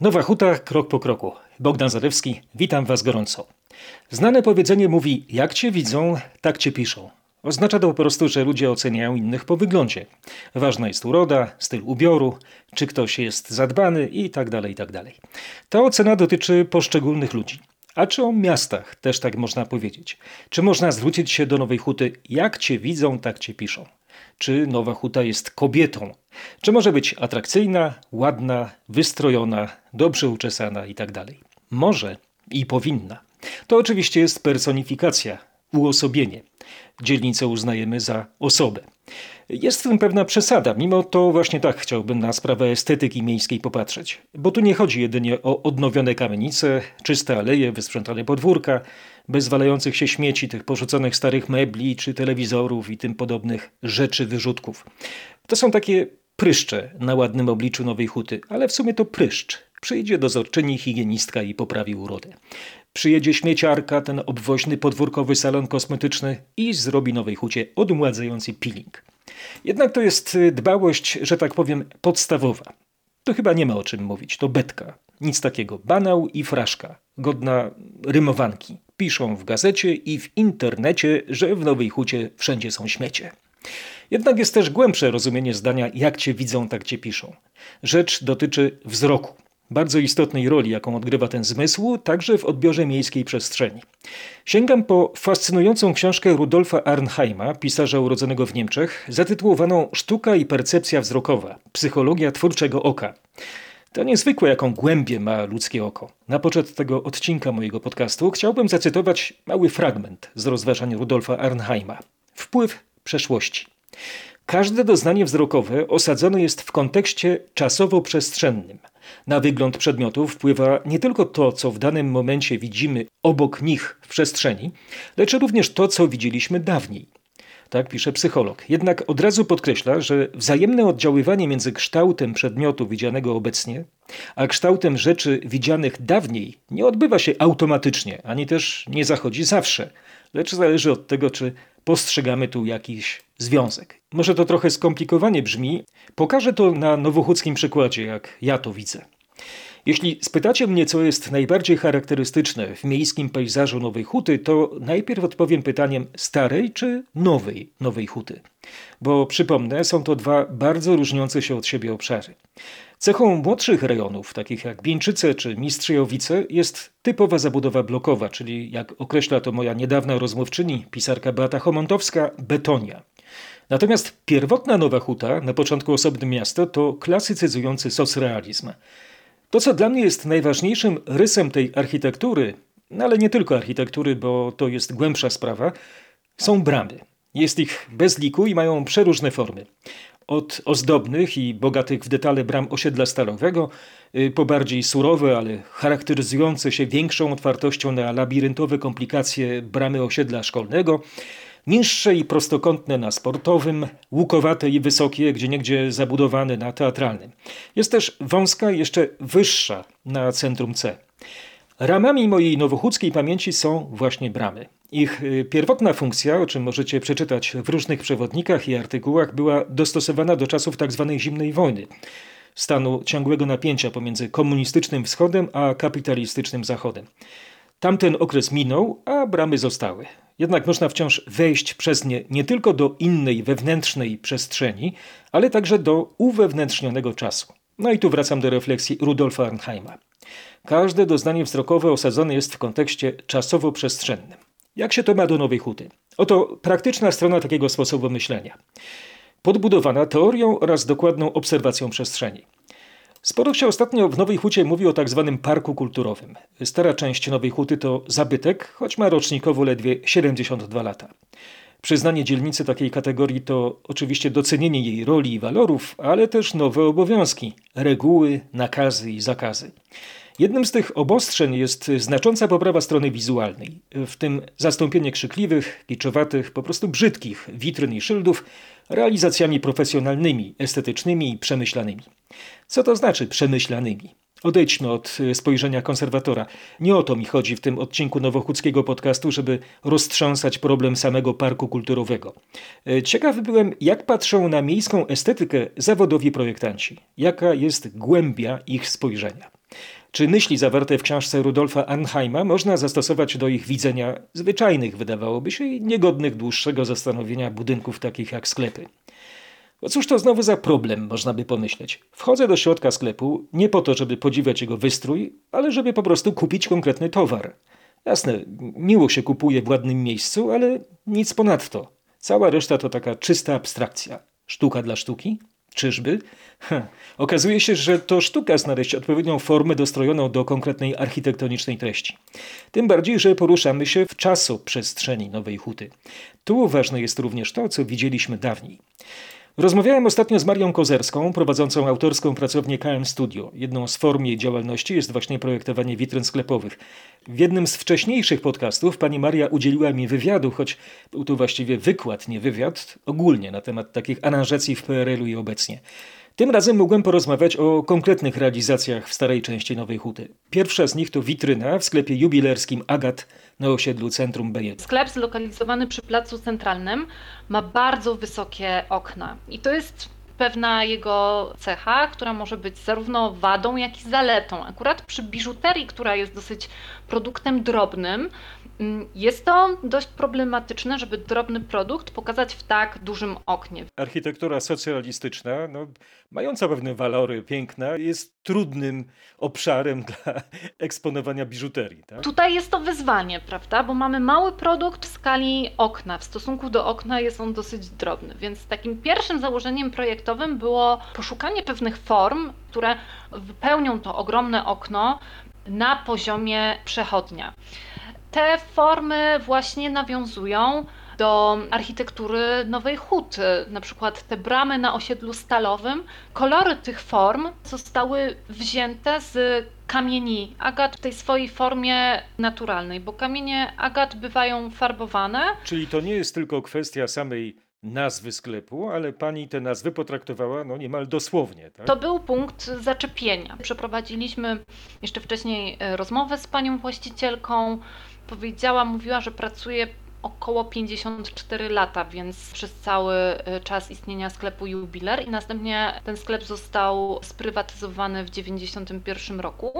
Nowa Huta, krok po kroku. Bogdan Zarewski, witam Was gorąco. Znane powiedzenie mówi, jak Cię widzą, tak Cię piszą. Oznacza to po prostu, że ludzie oceniają innych po wyglądzie. Ważna jest uroda, styl ubioru, czy ktoś jest zadbany i tak dalej, i tak. Ta ocena dotyczy poszczególnych ludzi. A czy o miastach też tak można powiedzieć? Czy można zwrócić się do Nowej Huty, jak Cię widzą, tak Cię piszą? Czy Nowa Huta jest kobietą? Czy może być atrakcyjna, ładna, wystrojona, dobrze uczesana i tak? Może i powinna. To oczywiście jest personifikacja, uosobienie. Dzielnicę uznajemy za osobę. Jest w tym pewna przesada, mimo to właśnie tak chciałbym na sprawę estetyki miejskiej popatrzeć. Bo tu nie chodzi jedynie o odnowione kamienice, czyste aleje, wysprzątane podwórka, bez walających się śmieci, tych porzuconych starych mebli czy telewizorów i tym podobnych rzeczy wyrzutków. To są takie pryszcze na ładnym obliczu Nowej Huty, ale w sumie to pryszcz. Przyjdzie dozorczyni, higienistka i poprawi urodę. Przyjedzie śmieciarka, ten obwoźny podwórkowy salon kosmetyczny i zrobi Nowej Hucie odmładzający peeling. Jednak to jest dbałość, że tak powiem, podstawowa. To chyba nie ma o czym mówić, to betka. Nic takiego. Banał i fraszka, godna rymowanki. Piszą w gazecie i w internecie, że w Nowej Hucie wszędzie są śmiecie. Jednak jest też głębsze rozumienie zdania jak cię widzą, tak cię piszą. Rzecz dotyczy wzroku. Bardzo istotnej roli, jaką odgrywa ten zmysł, także w odbiorze miejskiej przestrzeni. Sięgam po fascynującą książkę Rudolfa Arnheima, pisarza urodzonego w Niemczech, zatytułowaną Sztuka i percepcja wzrokowa psychologia twórczego oka. To niezwykłe, jaką głębię ma ludzkie oko. Na początek tego odcinka mojego podcastu chciałbym zacytować mały fragment z rozważań Rudolfa Arnheima. Wpływ przeszłości. Każde doznanie wzrokowe osadzone jest w kontekście czasowo-przestrzennym. Na wygląd przedmiotów wpływa nie tylko to, co w danym momencie widzimy obok nich w przestrzeni, lecz również to, co widzieliśmy dawniej. Tak pisze psycholog. Jednak od razu podkreśla, że wzajemne oddziaływanie między kształtem przedmiotu widzianego obecnie, a kształtem rzeczy widzianych dawniej nie odbywa się automatycznie, ani też nie zachodzi zawsze, lecz zależy od tego, czy postrzegamy tu jakiś związek. Może to trochę skomplikowanie brzmi, pokażę to na nowochódzkim przykładzie, jak ja to widzę. Jeśli spytacie mnie, co jest najbardziej charakterystyczne w miejskim pejzażu Nowej Huty, to najpierw odpowiem pytaniem starej czy nowej Nowej Huty. Bo przypomnę, są to dwa bardzo różniące się od siebie obszary. Cechą młodszych rejonów, takich jak Bieńczyce czy Mistrzejowice, jest typowa zabudowa blokowa, czyli jak określa to moja niedawna rozmówczyni, pisarka Beata Homontowska, betonia. Natomiast pierwotna Nowa Huta, na początku osobne miasto, to klasycyzujący socrealizm. To, co dla mnie jest najważniejszym rysem tej architektury, no ale nie tylko architektury, bo to jest głębsza sprawa, są bramy. Jest ich bez liku i mają przeróżne formy. Od ozdobnych i bogatych w detale bram osiedla stalowego, y, po bardziej surowe, ale charakteryzujące się większą otwartością na labiryntowe komplikacje bramy osiedla szkolnego, niższe i prostokątne na sportowym, łukowate i wysokie, gdzie niegdzie zabudowane na teatralnym. Jest też wąska, jeszcze wyższa na centrum C. Ramami mojej nowochódzkiej pamięci są właśnie bramy. Ich y, pierwotna funkcja, o czym możecie przeczytać w różnych przewodnikach i artykułach, była dostosowana do czasów tzw. Tak zimnej wojny, stanu ciągłego napięcia pomiędzy komunistycznym wschodem a kapitalistycznym zachodem. Tamten okres minął, a bramy zostały. Jednak można wciąż wejść przez nie nie tylko do innej wewnętrznej przestrzeni, ale także do uwewnętrznionego czasu. No i tu wracam do refleksji Rudolfa Arnheima. Każde doznanie wzrokowe osadzone jest w kontekście czasowo-przestrzennym. Jak się to ma do Nowej Huty? Oto praktyczna strona takiego sposobu myślenia. Podbudowana teorią oraz dokładną obserwacją przestrzeni. Sporo się ostatnio w Nowej Hucie mówi o tak zwanym parku kulturowym. Stara część Nowej Huty to zabytek, choć ma rocznikowo ledwie 72 lata. Przyznanie dzielnicy takiej kategorii to oczywiście docenienie jej roli i walorów, ale też nowe obowiązki, reguły, nakazy i zakazy. Jednym z tych obostrzeń jest znacząca poprawa strony wizualnej, w tym zastąpienie krzykliwych, kiczowatych, po prostu brzydkich witryn i szyldów realizacjami profesjonalnymi, estetycznymi i przemyślanymi. Co to znaczy przemyślanymi? Odejdźmy od spojrzenia konserwatora. Nie o to mi chodzi w tym odcinku nowochódzkiego podcastu, żeby roztrząsać problem samego parku kulturowego. Ciekawy byłem, jak patrzą na miejską estetykę zawodowi projektanci. Jaka jest głębia ich spojrzenia. Czy myśli zawarte w książce Rudolfa Anheima można zastosować do ich widzenia zwyczajnych, wydawałoby się, i niegodnych dłuższego zastanowienia budynków takich jak sklepy? Bo cóż to znowu za problem, można by pomyśleć. Wchodzę do środka sklepu nie po to, żeby podziwiać jego wystrój, ale żeby po prostu kupić konkretny towar. Jasne, miło się kupuje w ładnym miejscu, ale nic ponadto. Cała reszta to taka czysta abstrakcja. Sztuka dla sztuki? Czyżby? Ha. Okazuje się, że to sztuka znaleźć odpowiednią formę dostrojoną do konkretnej architektonicznej treści. Tym bardziej, że poruszamy się w czasoprzestrzeni Nowej Huty. Tu ważne jest również to, co widzieliśmy dawniej. Rozmawiałem ostatnio z Marią Kozerską, prowadzącą autorską pracownię KM Studio. Jedną z form jej działalności jest właśnie projektowanie witryn sklepowych. W jednym z wcześniejszych podcastów pani Maria udzieliła mi wywiadu, choć był to właściwie wykład, nie wywiad, ogólnie na temat takich aranżacji w PRL-u i obecnie. Tym razem mogłem porozmawiać o konkretnych realizacjach w starej części Nowej Huty. Pierwsza z nich to witryna w sklepie jubilerskim Agat na osiedlu Centrum B1. Sklep zlokalizowany przy Placu Centralnym ma bardzo wysokie okna i to jest pewna jego cecha, która może być zarówno wadą, jak i zaletą. Akurat przy biżuterii, która jest dosyć produktem drobnym, jest to dość problematyczne, żeby drobny produkt pokazać w tak dużym oknie. Architektura socjalistyczna, no, mająca pewne walory, piękna, jest trudnym obszarem dla eksponowania biżuterii. Tak? Tutaj jest to wyzwanie, prawda? Bo mamy mały produkt w skali okna. W stosunku do okna jest on dosyć drobny. Więc takim pierwszym założeniem projektowym było poszukanie pewnych form, które wypełnią to ogromne okno na poziomie przechodnia. Te formy właśnie nawiązują do architektury Nowej Huty, na przykład te bramy na osiedlu stalowym. Kolory tych form zostały wzięte z kamieni agat w tej swojej formie naturalnej, bo kamienie agat bywają farbowane. Czyli to nie jest tylko kwestia samej nazwy sklepu, ale pani te nazwy potraktowała no niemal dosłownie. Tak? To był punkt zaczepienia. Przeprowadziliśmy jeszcze wcześniej e, rozmowę z panią właścicielką. Powiedziała, mówiła, że pracuje około 54 lata, więc przez cały y, czas istnienia sklepu Jubiler i następnie ten sklep został sprywatyzowany w 91 roku.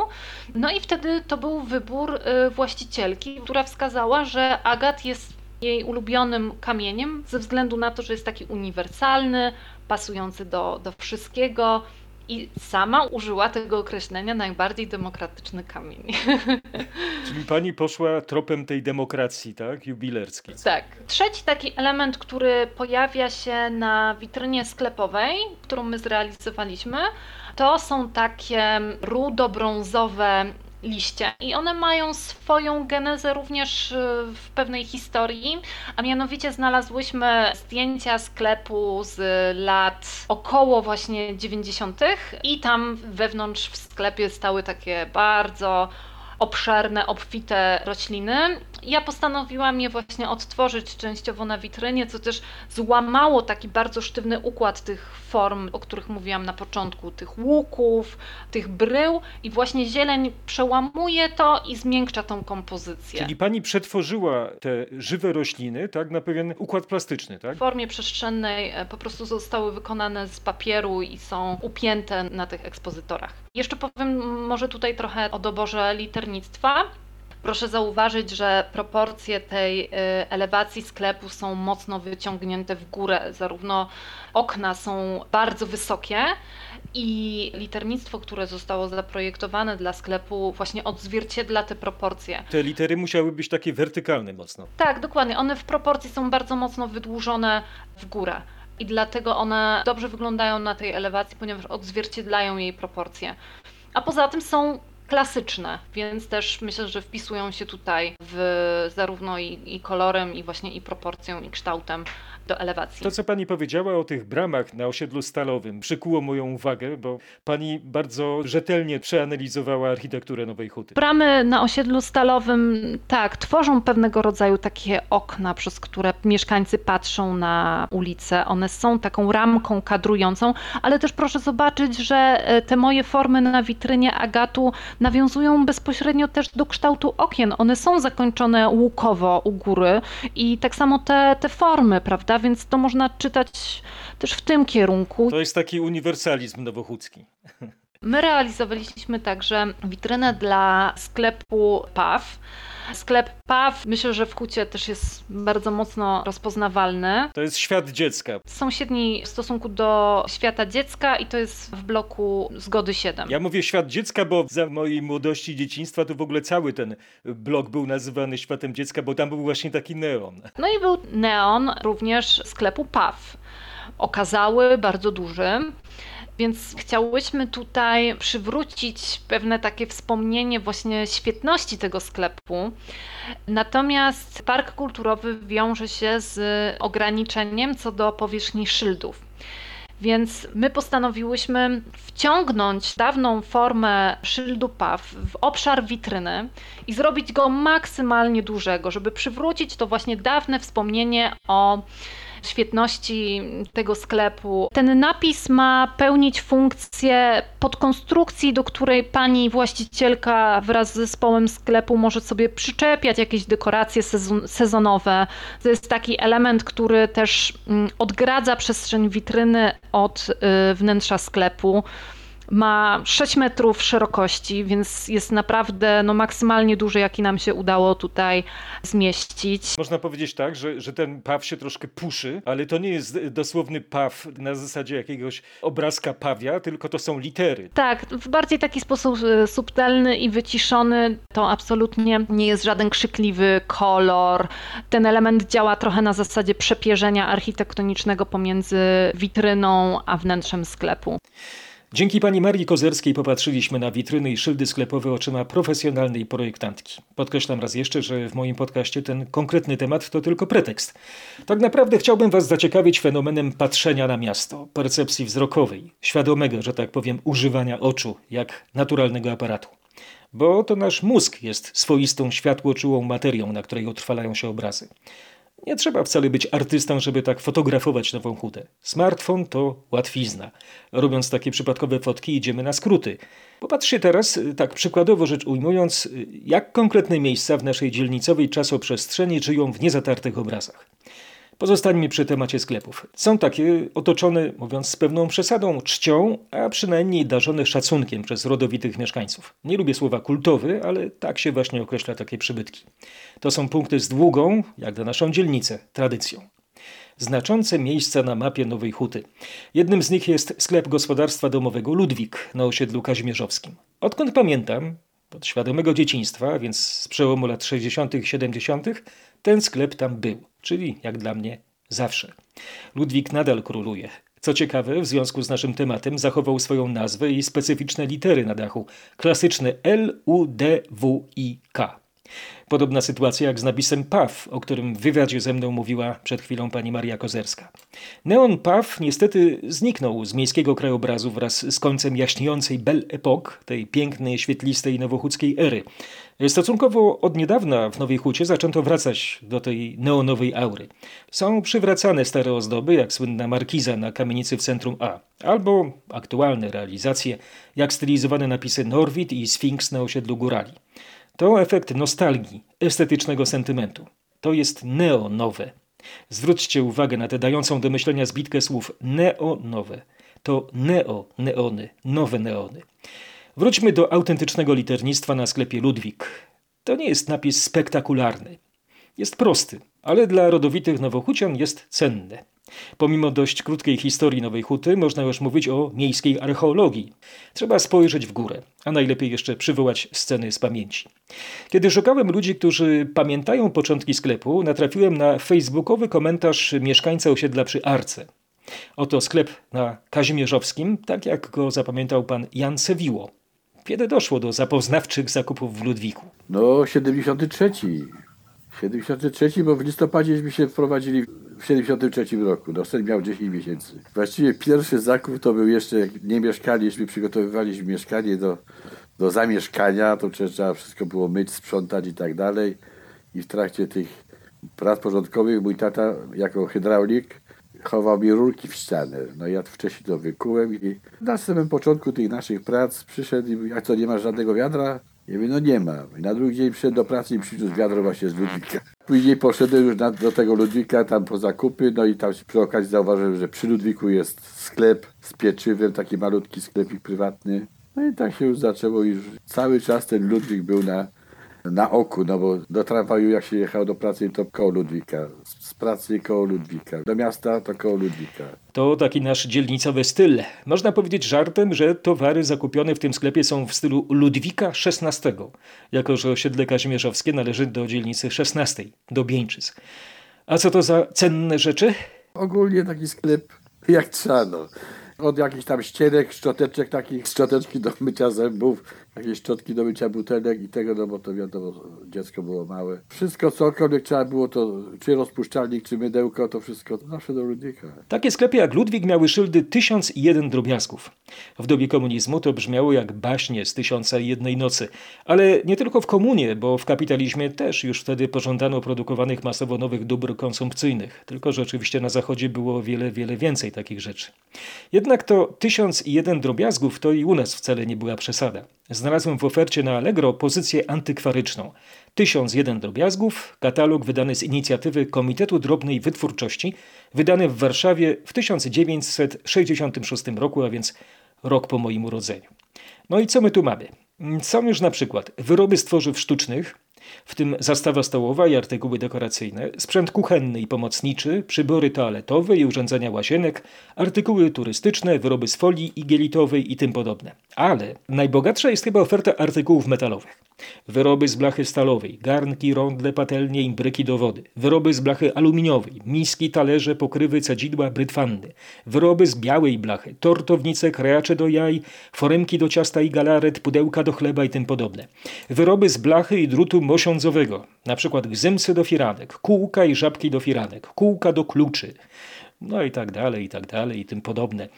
No i wtedy to był wybór y, właścicielki, która wskazała, że agat jest jej ulubionym kamieniem ze względu na to, że jest taki uniwersalny, pasujący do, do wszystkiego, i sama użyła tego określenia najbardziej demokratyczny kamień. Czyli pani poszła tropem tej demokracji, tak? Jubilerskiej. Tak. Trzeci taki element, który pojawia się na witrynie sklepowej, którą my zrealizowaliśmy, to są takie rudo-brązowe liście i one mają swoją genezę również y, w pewnej historii, a mianowicie znalazłyśmy zdjęcia sklepu z lat około właśnie 90. i tam wewnątrz w sklepie stały takie bardzo obszerne, obfite rośliny. Ja postanowiłam je właśnie odtworzyć częściowo na witrynie, co też złamało taki bardzo sztywny układ tych form, o których mówiłam na początku, tych łuków, tych brył i właśnie zieleń przełamuje to i zmiękcza tą kompozycję. Czyli pani przetworzyła te żywe rośliny tak, na pewien układ plastyczny, tak? W formie przestrzennej e, po prostu zostały wykonane z papieru i są upięte na tych ekspozytorach. Jeszcze powiem może tutaj trochę o doborze liternictwa. Proszę zauważyć, że proporcje tej y, elewacji sklepu są mocno wyciągnięte w górę. Zarówno okna są bardzo wysokie i liternictwo, które zostało zaprojektowane dla sklepu, właśnie odzwierciedla te proporcje. Te litery musiały być takie wertykalne mocno. Tak, dokładnie. One w proporcji są bardzo mocno wydłużone w górę i dlatego one dobrze wyglądają na tej elewacji, ponieważ odzwierciedlają jej proporcje. A poza tym są klasyczne, więc też myślę, że wpisują się tutaj w zarówno i, i kolorem, i właśnie i proporcją, i kształtem do elewacji. To, co pani powiedziała o tych bramach na osiedlu stalowym, przykuło moją uwagę, bo pani bardzo rzetelnie przeanalizowała architekturę Nowej Huty. Bramy na osiedlu stalowym, tak, tworzą pewnego rodzaju takie okna, przez które mieszkańcy patrzą na ulicę. One są taką ramką kadrującą, ale też proszę zobaczyć, że e, te moje formy na witrynie agatu nawiązują bezpośrednio też do kształtu okien. One są zakończone łukowo u góry i tak samo te, te formy, prawda? Więc to można czytać też w tym kierunku. To jest taki uniwersalizm nowochódzki. My realizowaliśmy także witrynę dla sklepu PAW. Sklep PAW myślę, że w Hucie też jest bardzo mocno rozpoznawalny. To jest świat dziecka. Sąsiedni w stosunku do świata dziecka i to jest w bloku Zgody 7. Ja mówię świat dziecka, bo za mojej młodości, dzieciństwa to w ogóle cały ten blok był nazywany światem dziecka, bo tam był właśnie taki neon. No i był neon również sklepu PAW. Okazały, bardzo duży. Więc chciałyśmy tutaj przywrócić pewne takie wspomnienie właśnie świetności tego sklepu. Natomiast park kulturowy wiąże się z ograniczeniem co do powierzchni szyldów. Więc my postanowiłyśmy wciągnąć dawną formę szyldu PAW w obszar witryny i zrobić go maksymalnie dużego, żeby przywrócić to właśnie dawne wspomnienie o świetności tego sklepu. Ten napis ma pełnić funkcję podkonstrukcji, do której pani właścicielka wraz z zespołem sklepu może sobie przyczepiać jakieś dekoracje sezon sezonowe. To jest taki element, który też mm, odgradza przestrzeń witryny od y, wnętrza sklepu ma 6 metrów szerokości, więc jest naprawdę no, maksymalnie duży, jaki nam się udało tutaj zmieścić. Można powiedzieć tak, że, że ten paw się troszkę puszy, ale to nie jest dosłowny paw na zasadzie jakiegoś obrazka pawia, tylko to są litery. Tak, w bardziej taki sposób e, subtelny i wyciszony. To absolutnie nie jest żaden krzykliwy kolor. Ten element działa trochę na zasadzie przepierzenia architektonicznego pomiędzy witryną a wnętrzem sklepu. Dzięki pani Marii Kozerskiej popatrzyliśmy na witryny i szyldy sklepowe oczyma profesjonalnej projektantki. Podkreślam raz jeszcze, że w moim podcaście ten konkretny temat to tylko pretekst. Tak naprawdę chciałbym was zaciekawić fenomenem patrzenia na miasto, percepcji wzrokowej, świadomego, że tak powiem, używania oczu jak naturalnego aparatu. Bo to nasz mózg jest swoistą światłoczułą materią, na której utrwalają się obrazy. Nie trzeba wcale być artystą, żeby tak fotografować nową hutę. Smartfon to łatwizna. Robiąc takie przypadkowe fotki, idziemy na skróty. Popatrzcie teraz, tak przykładowo rzecz ujmując, jak konkretne miejsca w naszej dzielnicowej czasoprzestrzeni żyją w niezatartych obrazach. Pozostańmy przy temacie sklepów. Są takie otoczone, mówiąc z pewną przesadą, czcią, a przynajmniej darzone szacunkiem przez rodowitych mieszkańców. Nie lubię słowa kultowy, ale tak się właśnie określa takie przybytki. To są punkty z długą, jak na naszą dzielnicę, tradycją. Znaczące miejsca na mapie Nowej Huty. Jednym z nich jest sklep gospodarstwa domowego Ludwik na osiedlu kazimierzowskim. Odkąd pamiętam, od świadomego dzieciństwa, więc z przełomu lat 60. i 70., ten sklep tam był, czyli jak dla mnie zawsze. Ludwik nadal króluje. Co ciekawe, w związku z naszym tematem zachował swoją nazwę i specyficzne litery na dachu. Klasyczne L, U, D, W, I, K. Podobna sytuacja jak z napisem PAW, o którym w wywiadzie ze mną mówiła przed chwilą pani Maria Kozerska. Neon PAW niestety zniknął z miejskiego krajobrazu wraz z końcem jaśniejącej Belle Époque, tej pięknej, świetlistej nowochódzkiej ery. Stosunkowo od niedawna w Nowej Hucie zaczęto wracać do tej neonowej aury. Są przywracane stare ozdoby, jak słynna markiza na kamienicy w centrum A, albo aktualne realizacje, jak stylizowane napisy Norwid i Sphinx na osiedlu Górali. To efekt nostalgii, estetycznego sentymentu. To jest neonowe. Zwróćcie uwagę na tę dającą do myślenia zbitkę słów neonowe. To neo-neony, nowe neony. Wróćmy do autentycznego liternictwa na sklepie Ludwik. To nie jest napis spektakularny. Jest prosty, ale dla rodowitych Nowochucian jest cenny. Pomimo dość krótkiej historii Nowej Huty, można już mówić o miejskiej archeologii. Trzeba spojrzeć w górę, a najlepiej jeszcze przywołać sceny z pamięci. Kiedy szukałem ludzi, którzy pamiętają początki sklepu, natrafiłem na facebookowy komentarz mieszkańca osiedla przy Arce. Oto sklep na Kazimierzowskim, tak jak go zapamiętał pan Jan Sewiło. Kiedy doszło do zapoznawczych zakupów w Ludwiku? No, 73. 73, bo w listopadzie się wprowadzili w 73 roku. No, sen miał 10 miesięcy. Właściwie pierwszy zakup to był jeszcze, jak nie mieszkaliśmy, przygotowywaliśmy mieszkanie do, do zamieszkania, to trzeba wszystko było myć, sprzątać i tak dalej. I w trakcie tych prac porządkowych mój tata jako hydraulik chował mi rurki w ścianę. No ja wcześniej to wykułem i na samym początku tych naszych prac przyszedł i mówi, jak to nie ma żadnego wiadra? Ja mówię, no nie ma. I na drugi dzień przyszedł do pracy i przyniósł wiadro właśnie z Ludwika. Później poszedłem już na, do tego Ludwika tam po zakupy, no i tam przy okazji zauważyłem, że przy Ludwiku jest sklep z pieczywem, taki malutki sklepik prywatny. No i tak się już zaczęło, już cały czas ten Ludwik był na, na oku, no bo do tramwaju jak się jechał do pracy, to koło Ludwika, z pracy koło Ludwika, do miasta to koło Ludwika. To taki nasz dzielnicowy styl. Można powiedzieć żartem, że towary zakupione w tym sklepie są w stylu Ludwika XVI, jako że osiedle Kazimierzowskie należy do dzielnicy XVI, do Bieńczyc. A co to za cenne rzeczy? Ogólnie taki sklep jak trzeba, no. Od jakichś tam ścierek, szczoteczek takich, szczoteczki do mycia zębów, jakieś szczotki do mycia butelek i tego, no bo to wiadomo, dziecko było małe. Wszystko, cokolwiek trzeba było, to czy rozpuszczalnik, czy mydełko, to wszystko zawsze do Ludwika. Takie sklepy jak Ludwik miały szyldy 1001 drobiazgów. W dobie komunizmu to brzmiało jak baśnie z tysiąca jednej nocy. Ale nie tylko w komunie, bo w kapitalizmie też już wtedy pożądano produkowanych masowo nowych dóbr konsumpcyjnych. Tylko, że oczywiście na zachodzie było wiele, wiele więcej takich rzeczy. Jednak to 1001 drobiazgów to i u nas wcale nie była przesada. Znalazłem w ofercie na Allegro pozycję antykwaryczną. 1001 drobiazgów, katalog wydany z inicjatywy Komitetu Drobnej Wytwórczości, wydany w Warszawie w 1966 roku, a więc rok po moim urodzeniu. No i co my tu mamy? Są już na przykład wyroby z tworzyw sztucznych, w tym zastawa stołowa i artykuły dekoracyjne, sprzęt kuchenny i pomocniczy, przybory toaletowe i urządzenia łazienek, artykuły turystyczne, wyroby z folii igielitowej i tym podobne. Ale najbogatsza jest chyba oferta artykułów metalowych. Wyroby z blachy stalowej, garnki, rondle, patelnie, imbryki do wody. Wyroby z blachy aluminiowej, miski, talerze, pokrywy, cedzidła, brytwanny. Wyroby z białej blachy, tortownice, kreacze do jaj, foremki do ciasta i galaret, pudełka do chleba i tym podobne. Wyroby z blachy i drutu mosiądzowego, na przykład gzymsy do firanek, kółka i żabki do firanek, kółka do kluczy. No i tak dalej, i tak dalej, i tym podobne.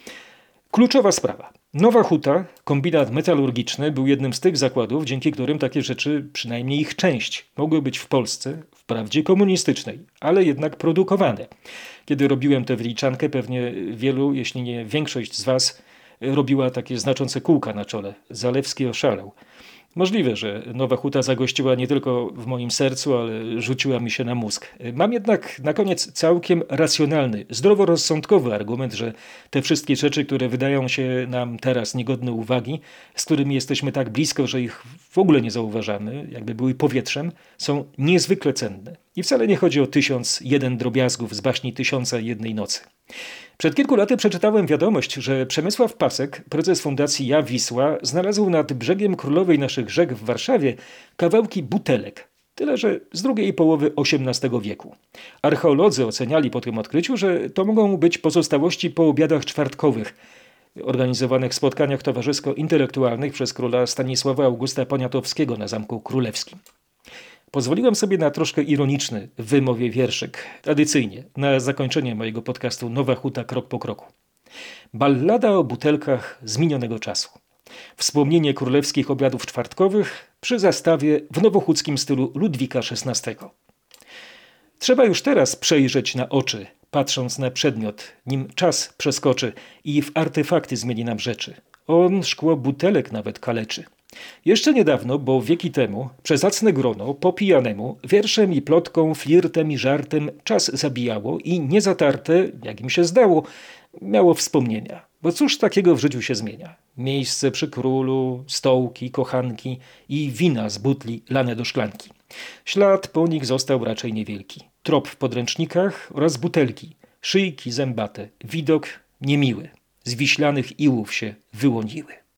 Kluczowa sprawa. Nowa Huta, kombinat metalurgiczny, był jednym z tych zakładów, dzięki którym takie rzeczy, przynajmniej ich część, mogły być w Polsce, wprawdzie komunistycznej, ale jednak produkowane. Kiedy robiłem tę wyliczankę, pewnie wielu, jeśli nie większość z Was, robiła takie znaczące kółka na czole. Zalewski oszalał. Możliwe, że Nowa Huta zagościła nie tylko w moim sercu, ale rzuciła mi się na mózg. Mam jednak na koniec całkiem racjonalny, zdroworozsądkowy argument, że te wszystkie rzeczy, które wydają się nam teraz niegodne uwagi, z którymi jesteśmy tak blisko, że ich w ogóle nie zauważamy, jakby były powietrzem, są niezwykle cenne. I wcale nie chodzi o tysiąc jeden drobiazgów z baśni Tysiąca i jednej nocy. Przed kilku laty przeczytałem wiadomość, że Przemysław Pasek, prezes Fundacji Ja Wisła, znalazł nad brzegiem królowej naszych rzek w Warszawie kawałki butelek. Tyle, że z drugiej połowy XVIII wieku. Archeolodzy oceniali po tym odkryciu, że to mogą być pozostałości po obiadach czwartkowych, organizowanych spotkaniach towarzysko-intelektualnych przez króla Stanisława Augusta Poniatowskiego na Zamku Królewskim. Pozwoliłem sobie na troszkę ironiczny wymowie wierszyk, tradycyjnie, na zakończenie mojego podcastu Nowa Huta Krok po Kroku. Ballada o butelkach z minionego czasu. Wspomnienie królewskich obiadów czwartkowych przy zastawie w nowochódzkim stylu Ludwika XVI. Trzeba już teraz przejrzeć na oczy, patrząc na przedmiot, nim czas przeskoczy i w artefakty zmieni nam rzeczy. On szkło butelek nawet kaleczy. Jeszcze niedawno, bo wieki temu, przezacne grono po pijanemu wierszem i plotką, flirtem i żartem czas zabijało i niezatarte, jak im się zdało, miało wspomnienia. Bo cóż takiego w życiu się zmienia? Miejsce przy królu, stołki, kochanki i wina z butli lane do szklanki. Ślad po nich został raczej niewielki. Trop w podręcznikach oraz butelki, szyjki zębate, widok niemiły. Z wiślanych iłów się wyłoniły.